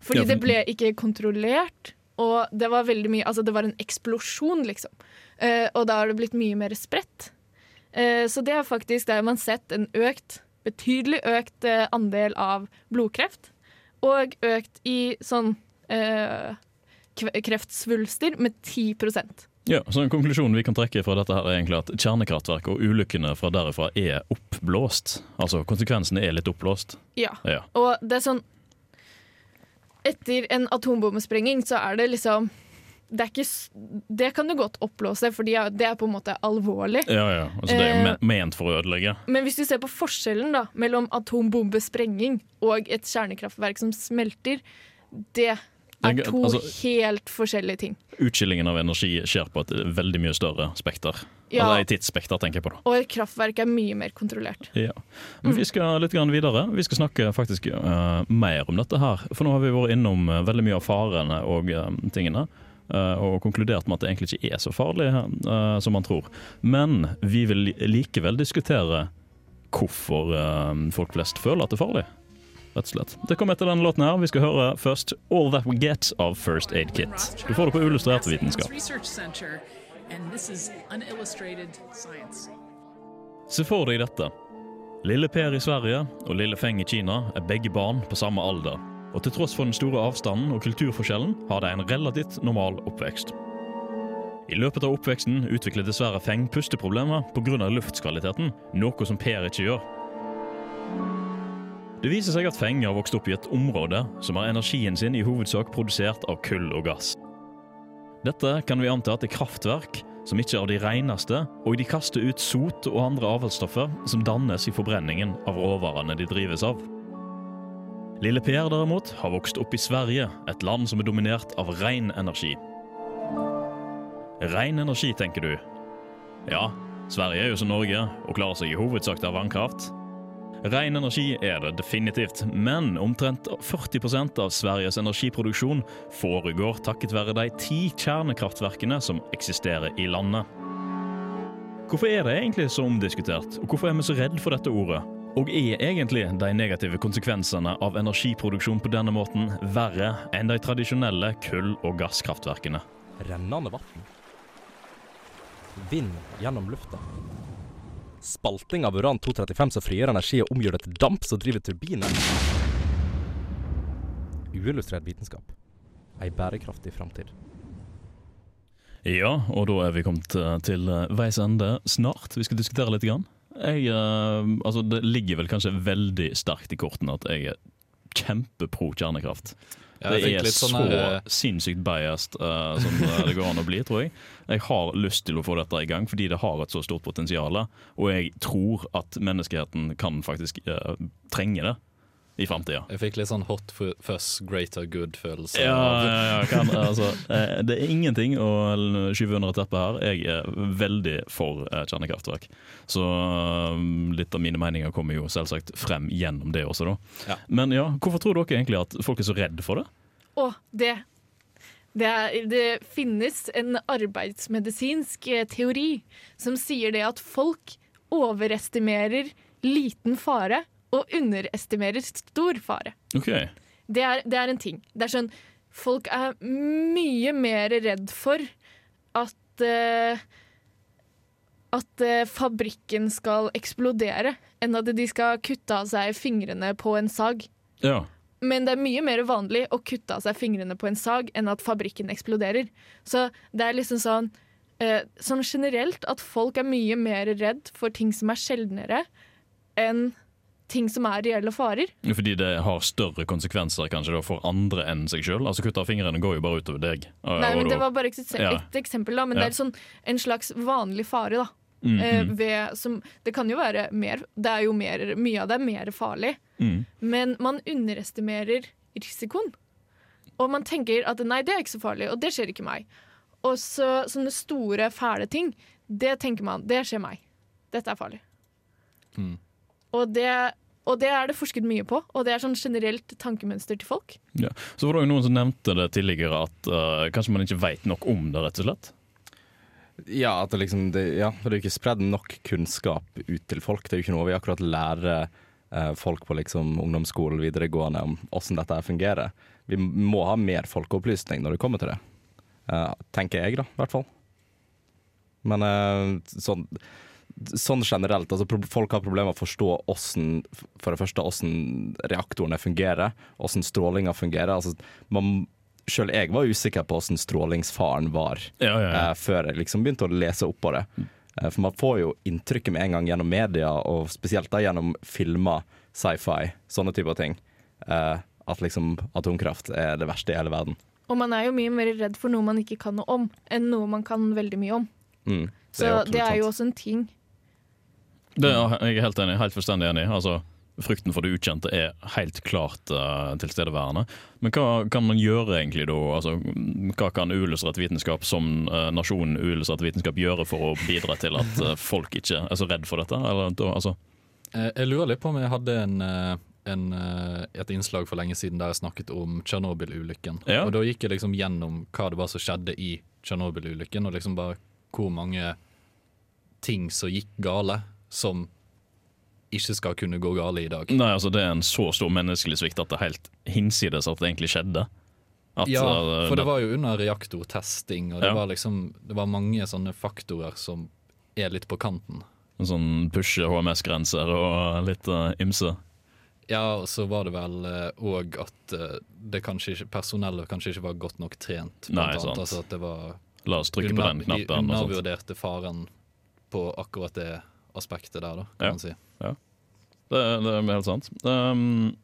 Fordi Ja, for- det ble ikke kontrollert, og det var veldig mye Altså, det var en eksplosjon, liksom. Eh, og da har det blitt mye mer spredt. Eh, så det er faktisk der man sett en økt, betydelig økt eh, andel av blodkreft. Og økt i sånn eh, kreftsvulster med 10% Ja, så en konklusjon vi kan trekke fra dette her er egentlig at kjernekraftverk og ulykkene fra derifra er oppblåst. Altså konsekvensene er litt oppblåst. Ja. Ja. Og det er sånn Etter en atombombesprenging så er det liksom det, er ikke, det kan du godt oppblåse, for det er på en måte alvorlig. Ja, ja. Altså, det er jo Eh, ment for å ødelegge. Men hvis du ser på forskjellen da, mellom atombombesprenging og et kjernekraftverk som smelter, det er Det to altså- helt forskjellige ting. Utskillingen av energi skjer på et veldig mye større spekter. Ja. Altså, I tidsspekter, tenker jeg på. da. Og et kraftverk er mye mer kontrollert. Ja. Men vi skal litt grann videre. Vi skal snakke faktisk uh, mer om dette her. For nå har vi vært innom uh, veldig mye av farene og uh, tingene. og konkludert med at det egentlig ikke er så farlig uh, som man tror. Men vi vil likevel diskutere hvorfor uh, folk flest føler at det er farlig. Rett og slett. Det kommer etter denne låten her. Vi skal høre først All That We Get av First Aid Kit. Du får det på Illustrert vitenskap. Se for deg dette. Lille Per i Sverige og lille Feng i Kina er begge barn på samme alder. Og til tross for den store avstanden og kulturforskjellen har de en relativt normal oppvekst. I løpet av oppveksten utvikler dessverre Feng pusteproblemer pga. luftskvaliteten, noe som Per ikke gjør. Det viser seg at Feng har vokst opp i et område som har energien sin i hovedsak produsert av kull og gass. Dette kan vi anta at er kraftverk som ikke er av de reneste, og de kaster ut sot og andre avfallsstoffer som dannes i forbrenningen av råvarene de drives av. Lille Per derimot har vokst opp i Sverige, et land som er dominert av ren energi. Ren energi, tenker du. Ja, Sverige er jo som Norge og klarer seg i hovedsak av vannkraft. Ren energi er det definitivt, men omtrent 40% av Sveriges energiproduksjon foregår takket være de ti kjernekraftverkene som eksisterer i landet. Hvorfor er det egentlig så omdiskutert, og hvorfor er vi så redd for dette ordet? Og er egentlig de negative konsekvensene av energiproduksjon på denne måten verre enn de tradisjonelle kull- og gasskraftverkene? Rennende vann. Vind gjennom lufta. Spalting av uran-235 som frigjør energi og omgjør det til damp som driver turbiner. Uillustrert vitenskap. Ei bærekraftig framtid. Ja, og da er vi kommet eh, til eh, veis ende snart. Vi skal diskutere litt. Grann. Jeg, eh, altså det ligger vel kanskje veldig sterkt i kortene at jeg er kjempepro kjernekraft. Ja, det er litt så sånn eh, sinnssykt biased uh, som eh, det går an å bli, tror jeg. Jeg har lyst til å få dette i gang fordi det har et så stort potensial. Og jeg tror at menneskeheten kan faktisk uh, trenge det i framtida. Jeg fikk litt sånn hot fuss, greater good-følelse. Ja, ja, ja kan, altså, eh, det er ingenting å skyve under et teppe her. Jeg er veldig for eh, kjernekraftverk. Så eh, litt av mine meninger kommer jo selvsagt frem gjennom det også, da. Ja. Men ja, hvorfor tror dere egentlig at folk er så redd for det? Å, det det, er, det finnes en arbeidsmedisinsk eh, teori som sier det at folk overestimerer liten fare og underestimerer stor fare. Ok, Det er, det er en ting. Det er sånn Folk er mye mer redd for at uh, At uh, fabrikken skal eksplodere, enn at de skal kutte av seg fingrene på en sag. ja. Men det er mye mer vanlig å kutte av seg fingrene på en sag enn at fabrikken eksploderer. Så det er liksom sånn uh, Sånn generelt at folk er mye mer redd for ting som er sjeldnere, enn ting som er reelle farer. Fordi det har større konsekvenser kanskje da for andre enn seg sjøl. Altså, kutte av fingrene går jo bare utover deg. Og- Nei, men Det var bare et, Ja. et eksempel, da. Men Ja. det er sånn en slags vanlig fare, da. Mm, Eh, mm, ved, som, det kan jo være mer Det er jo mer, Mye av det er mer farlig. mm. Men man underestimerer risikoen. Og man tenker at nei, det er ikke så farlig, og det skjer ikke meg. Og så sånne store, fæle ting, det tenker man, det skjer meg. Dette er farlig. Mm. Og, det, og det er det forsket mye på, og det er sånn generelt tankemønster til folk. Ja. Så var det jo noen som nevnte det tidligere, at uh, kanskje man ikke veit nok om det, rett og slett. Ja, at det liksom det, ja, for det er jo ikke spredd nok kunnskap ut til folk. Det er jo ikke noe vi akkurat lærer uh, folk på liksom ungdomsskolen videregående om åssen dette her fungerer. Vi må ha mer folkeopplysning når det kommer til det. Uh, tenker jeg, da, i hvert fall. Men eh, sånn, sånn generelt, altså folk har problemer med å forstå hvordan, For det første hvordan reaktorene fungerer, hvordan strålinga fungerer. Altså, man selv jeg var usikker på hvordan strålingsfaren var Ja, ja, ja. eh, før jeg liksom begynte å lese opp på det. Eh, for man får jo inntrykket med en gang gjennom media, og spesielt da gjennom filmer, sci-fi, sånne typer ting, eh, at liksom atomkraft er det verste i hele verden. Og man er jo mye mer redd for noe man ikke kan noe om, enn noe man kan veldig mye om. Mm, Så absolutt det er jo også en ting. Det er jeg er helt enig, helt fullstendig enig. Altså, frykten for det ukjente er helt klart uh, tilstedeværende. Men hva kan man gjøre egentlig da? Altså, hva kan uillustrert vitenskap som uh, nasjonen uillustrert vitenskap gjøre for å bidra til at uh, folk ikke er så redd for dette? Eller, da, altså, Jeg lurer litt på om jeg hadde en, en, et innslag for lenge siden der jeg snakket om Tsjernobyl-ulykken. Ja. Og Da gikk jeg liksom gjennom hva det var som skjedde i Tsjernobyl-ulykken, og liksom bare hvor mange ting som gikk gale, som ikke skal kunne gå gale i dag. nei, altså, det er en så stor menneskelig svikt at det er helt hinsides at det egentlig skjedde. At, Ja, uh, for det var jo under reaktortesting, og det Ja. var liksom Det var mange sånne faktorer som er litt på kanten. En sånn pushe HMS-grenser og litt uh, ymse. Ja, og så var det vel òg at eh, det kanskje ikke, personellet kanskje ikke var godt nok trent. Nei, annet. sant. Altså at det var La oss trykke på den knappen. De undervurderte faren på akkurat det aspektet der, da, kan Ja. man si. Det, det er helt sant. Um,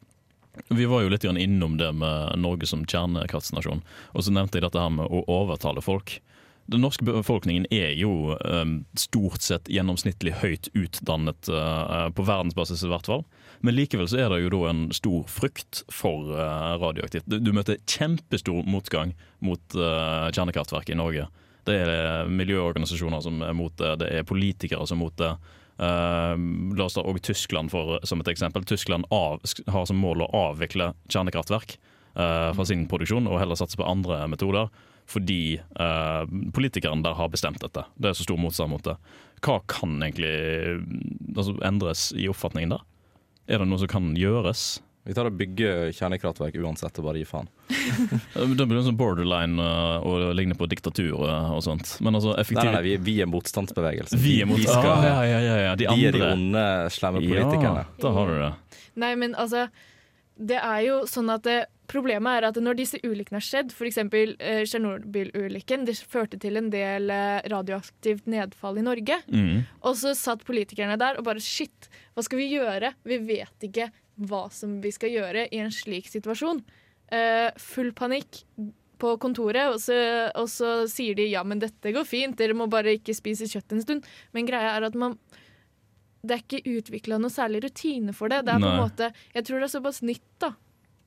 vi var jo litt innom det med Norge som kjernekraftsnasjon. Og så nevnte jeg dette her med å overtale folk. Den norske befolkningen er jo um, stort sett gjennomsnittlig høyt utdannet, uh, på verdensbasis i hvert fall. Men likevel så er det jo da en stor frykt for uh, radioaktivt. Du, du møter kjempestor motgang mot uh, kjernekraftverk i Norge. Det er miljøorganisasjoner som er mot det, det er politikere som er mot det. Uh, la oss ta også Tyskland for, som et eksempel. Tyskland av, har som mål å avvikle kjernekraftverk uh, fra sin produksjon, og heller satse på andre metoder. Fordi uh, politikerne der har bestemt dette. Det er så stor motstand mot det. Hva kan egentlig altså, endres i oppfatningen der? Er det noe som kan gjøres? Vi tar og bygger kjernekraftverk uansett og bare gir faen. Det blir sånn borderline og ligner på diktatur uh, og sånt. Men altså effektiv... nei, nei, vi, vi er motstandsbevegelse. Vi er mot... skal, ah, ja, ja, ja, ja. De vi er de onde, slemme politikerne. Ja, da har du det. Nei, men altså Det er jo sånn at det, Problemet er at når disse ulykkene har skjedd, f.eks. Eh, Tsjernobyl-ulykken, det førte til en del eh, radioaktivt nedfall i Norge. Mm. Og så satt politikerne der og bare shit, hva skal vi gjøre? Vi vet ikke hva som vi skal gjøre i en slik situasjon. Uh, full panikk på kontoret, og så, og så sier de ja, men dette går fint, dere må bare ikke spise kjøtt en stund. Men greia er at man det er ikke utvikla noe særlig rutine for det. Det er på en måte, Jeg tror det er såpass nytt, da.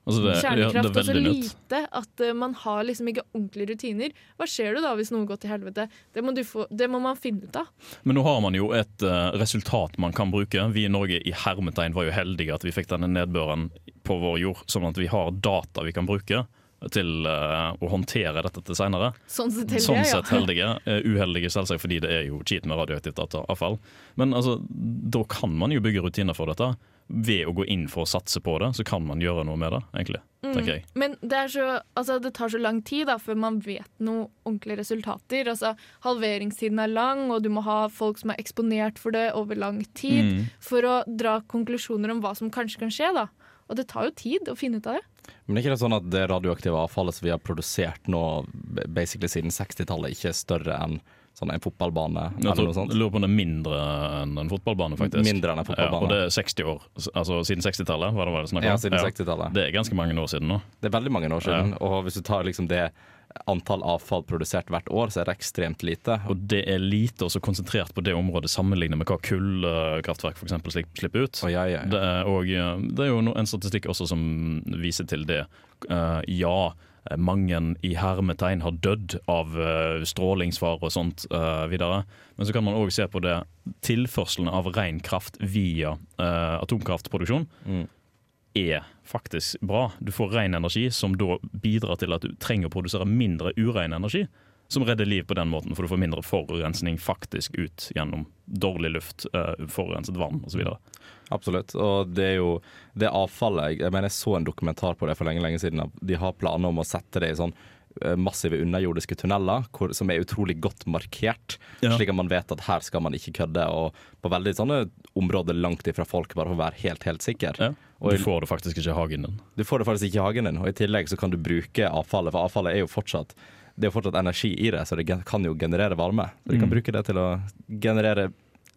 Altså det, ja, Kjernekraft er og så lite at eh, man har liksom ikke ordentlige rutiner. Hva skjer det da hvis noe går til helvete? Det må, du få, det må man finne ut av. Men nå har man jo et uh, resultat man kan bruke. Vi i Norge i hermetegn var jo heldige at vi fikk denne nedbøren på vår jord, sånn at vi har data vi kan bruke til uh, å håndtere dette til seinere. Sånn sett heldige, Sånn sett heldige. Ja. uheldige selvsagt fordi det er jo kjipt med radioaktivt avfall. Men altså, da kan man jo bygge rutiner for dette. Ved å gå inn for å satse på det, så kan man gjøre noe med det, egentlig. tenker jeg. Men det, er så, altså, det tar så lang tid da, før man vet noe ordentlige resultater. Altså, halveringstiden er lang, og du må ha folk som er eksponert for det over lang tid Mm. for å dra konklusjoner om hva som kanskje kan skje. Da. Og det tar jo tid å finne ut av det. Men er ikke det sånn at det radioaktive avfallet som vi har produsert nå basically siden 60-tallet, ikke er større enn sånn en fotballbane? Jeg eller tror, sånt? lurer på om det er mindre enn en fotballbane, faktisk. Mindre enn en fotballbane. Ja, og det er 60 år. Altså siden 60-tallet, var det hva det snakk om? Ja, siden 60-tallet. Det er ganske mange år siden nå. Det er veldig mange år siden. Og hvis du tar liksom det antall avfall produsert hvert år, så er det ekstremt lite. Og det er lite også konsentrert på det området sammenlignet med hva kullkraftverk f.eks. slipper ut. Oh, ja, ja, ja. Det, er, og det er jo en statistikk også som viser til det. Uh, ja, mange i hermetegn har dødd av uh, strålingsfare og sånt eh, videre. Men så kan man òg se på det tilførselen av ren kraft via eh, atomkraftproduksjon. Mm. er faktisk bra. Du får ren energi som da bidrar til at du trenger å produsere mindre urein energi. Som redder liv på den måten, for du får mindre forurensning faktisk ut gjennom dårlig luft, uh, forurenset vann osv. Absolutt. Og det er jo det avfallet Jeg, mener jeg så en dokumentar på det for lenge lenge siden. De har planer om å sette det i sånn eh, massive underjordiske tunneler hvor, som er utrolig godt markert, Ja. slik at man vet at her skal man ikke kødde. Og på veldig sånne områder langt ifra folk, bare for å være helt, helt sikker. Ja. Du får det faktisk ikke i hagen din. Du får det faktisk ikke i hagen din, og i tillegg så kan du bruke avfallet, for avfallet er jo fortsatt det er jo fortsatt energi i det, så det kan jo generere varme. Så de kan Mm. bruke det til å generere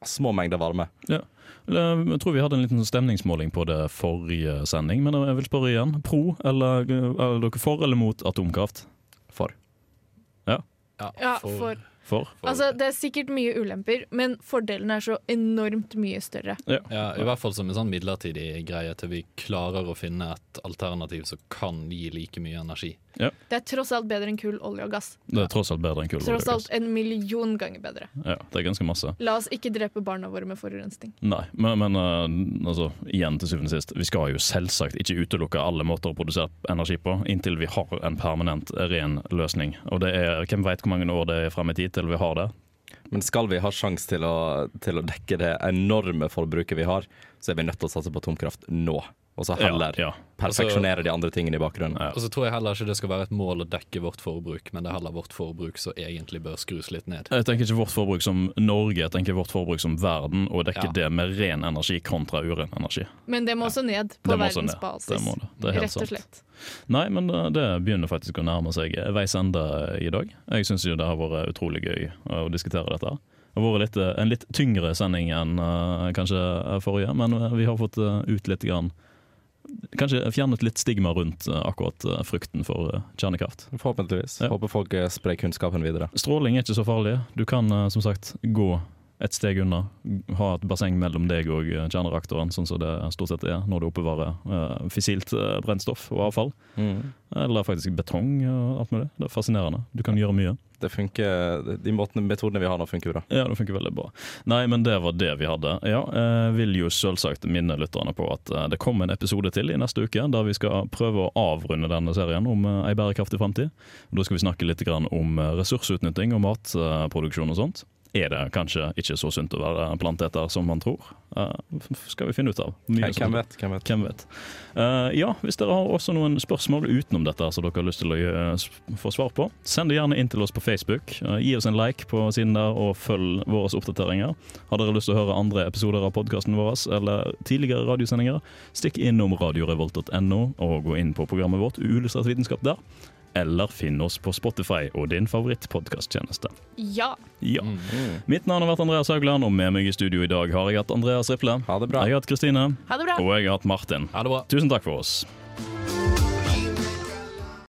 små mengder varme. Ja. Jeg tror vi hadde en liten stemningsmåling på det forrige sending, men jeg vil spørre igjen. Pro eller er dere for eller mot atomkraft? For. Ja. Ja, for, For? altså, det er sikkert mye ulemper, men fordelen er så enormt mye større. Ja. Ja, I hvert fall som en sånn midlertidig greie til vi klarer å finne et alternativ som kan gi like mye energi. Ja. Det er tross alt bedre enn kull, olje og gass. Det er tross alt bedre enn kull. og Tross olje og alt en million ganger bedre. Ja, det er ganske masse. La oss ikke drepe barna våre med forurensning. Nei, men, men uh, altså, igjen til syvende og sist, vi skal jo selvsagt ikke utelukke alle måter å produsere energi på, inntil vi har en permanent ren løsning. Og det er, hvem vet hvor mange år det er frem i tid til vi har det? Men skal vi ha sjanse til, til å dekke det enorme forbruket vi har, så er vi nødt til å satse på atomkraft nå. Og så heller Ja, ja. perfeksjonere de andre tingene i bakgrunnen. Ja. Og så tror jeg heller ikke det skal være et mål å dekke vårt forbruk, men det er heller vårt forbruk som egentlig bør skrus litt ned. Jeg tenker ikke vårt forbruk som Norge, jeg tenker vårt forbruk som verden, og dekke Ja. det med ren energi kontra uren energi. Men det må også ned på verdensbasis. Det må det. Det er helt Rett og sant. slett. Nei, men eh, det begynner faktisk å nærme seg veis ende i dag. Jeg syns jo det har vært utrolig gøy å diskutere dette. Det har vært litt, eh, en litt tyngre sending enn uh, kanskje forrige, men vi har fått ut litt grann Kanskje fjernet litt stigma rundt eh, akkurat eh, frukten for eh, kjernekraft. Forhåpentligvis. Ja. Håper folk sprer kunnskapen videre. Stråling er ikke så farlig. Du kan som sagt gå et steg unna. Ha et basseng mellom deg og eh, kjernereaktoren, sånn som det stort sett er når du oppbevarer uh, fissilt eh, brennstoff og avfall. Mm. Eller faktisk betong og alt mulig. Det er fascinerende. Du kan gjøre mye. Det funker, De måtene, metodene vi har nå, funker bra. Ja, det funker veldig bra. Nei, men det var det vi hadde. Ja, jeg vil jo selvsagt minne lytterne på at eh, det kommer en episode til i neste uke, der vi skal prøve å avrunde denne serien om eh, ei bærekraftig framtid. Da skal vi snakke litt grann om eh, ressursutnytting og matproduksjon og sånt. Er det kanskje ikke så sunt å være planteter som man tror? Uh, skal vi finne ut av. Mye Hvem vet? Hvem vet? Hvem vet. Uh, ja, hvis dere har også noen spørsmål utenom dette som dere har lyst til å uh, få svar på, send det gjerne inn til oss på Facebook. Eh, gi oss en like på siden der, og følg våre oppdateringer. Har dere lyst til å høre andre episoder av podkasten vår eller tidligere radiosendinger, stikk innom radiorevolt.no og gå inn på programmet vårt Uillustrert vitenskap der. Eller finn oss på Spotify og din favorittpodkasttjeneste. Ja. Ja. Mitt navn har vært Andreas Haugland, og med meg i studio i dag har jeg hatt Andreas Riple. Ha det bra. Jeg har hatt Kristine. Ha det bra. Og jeg har hatt Martin. Ha det bra. Tusen takk for oss.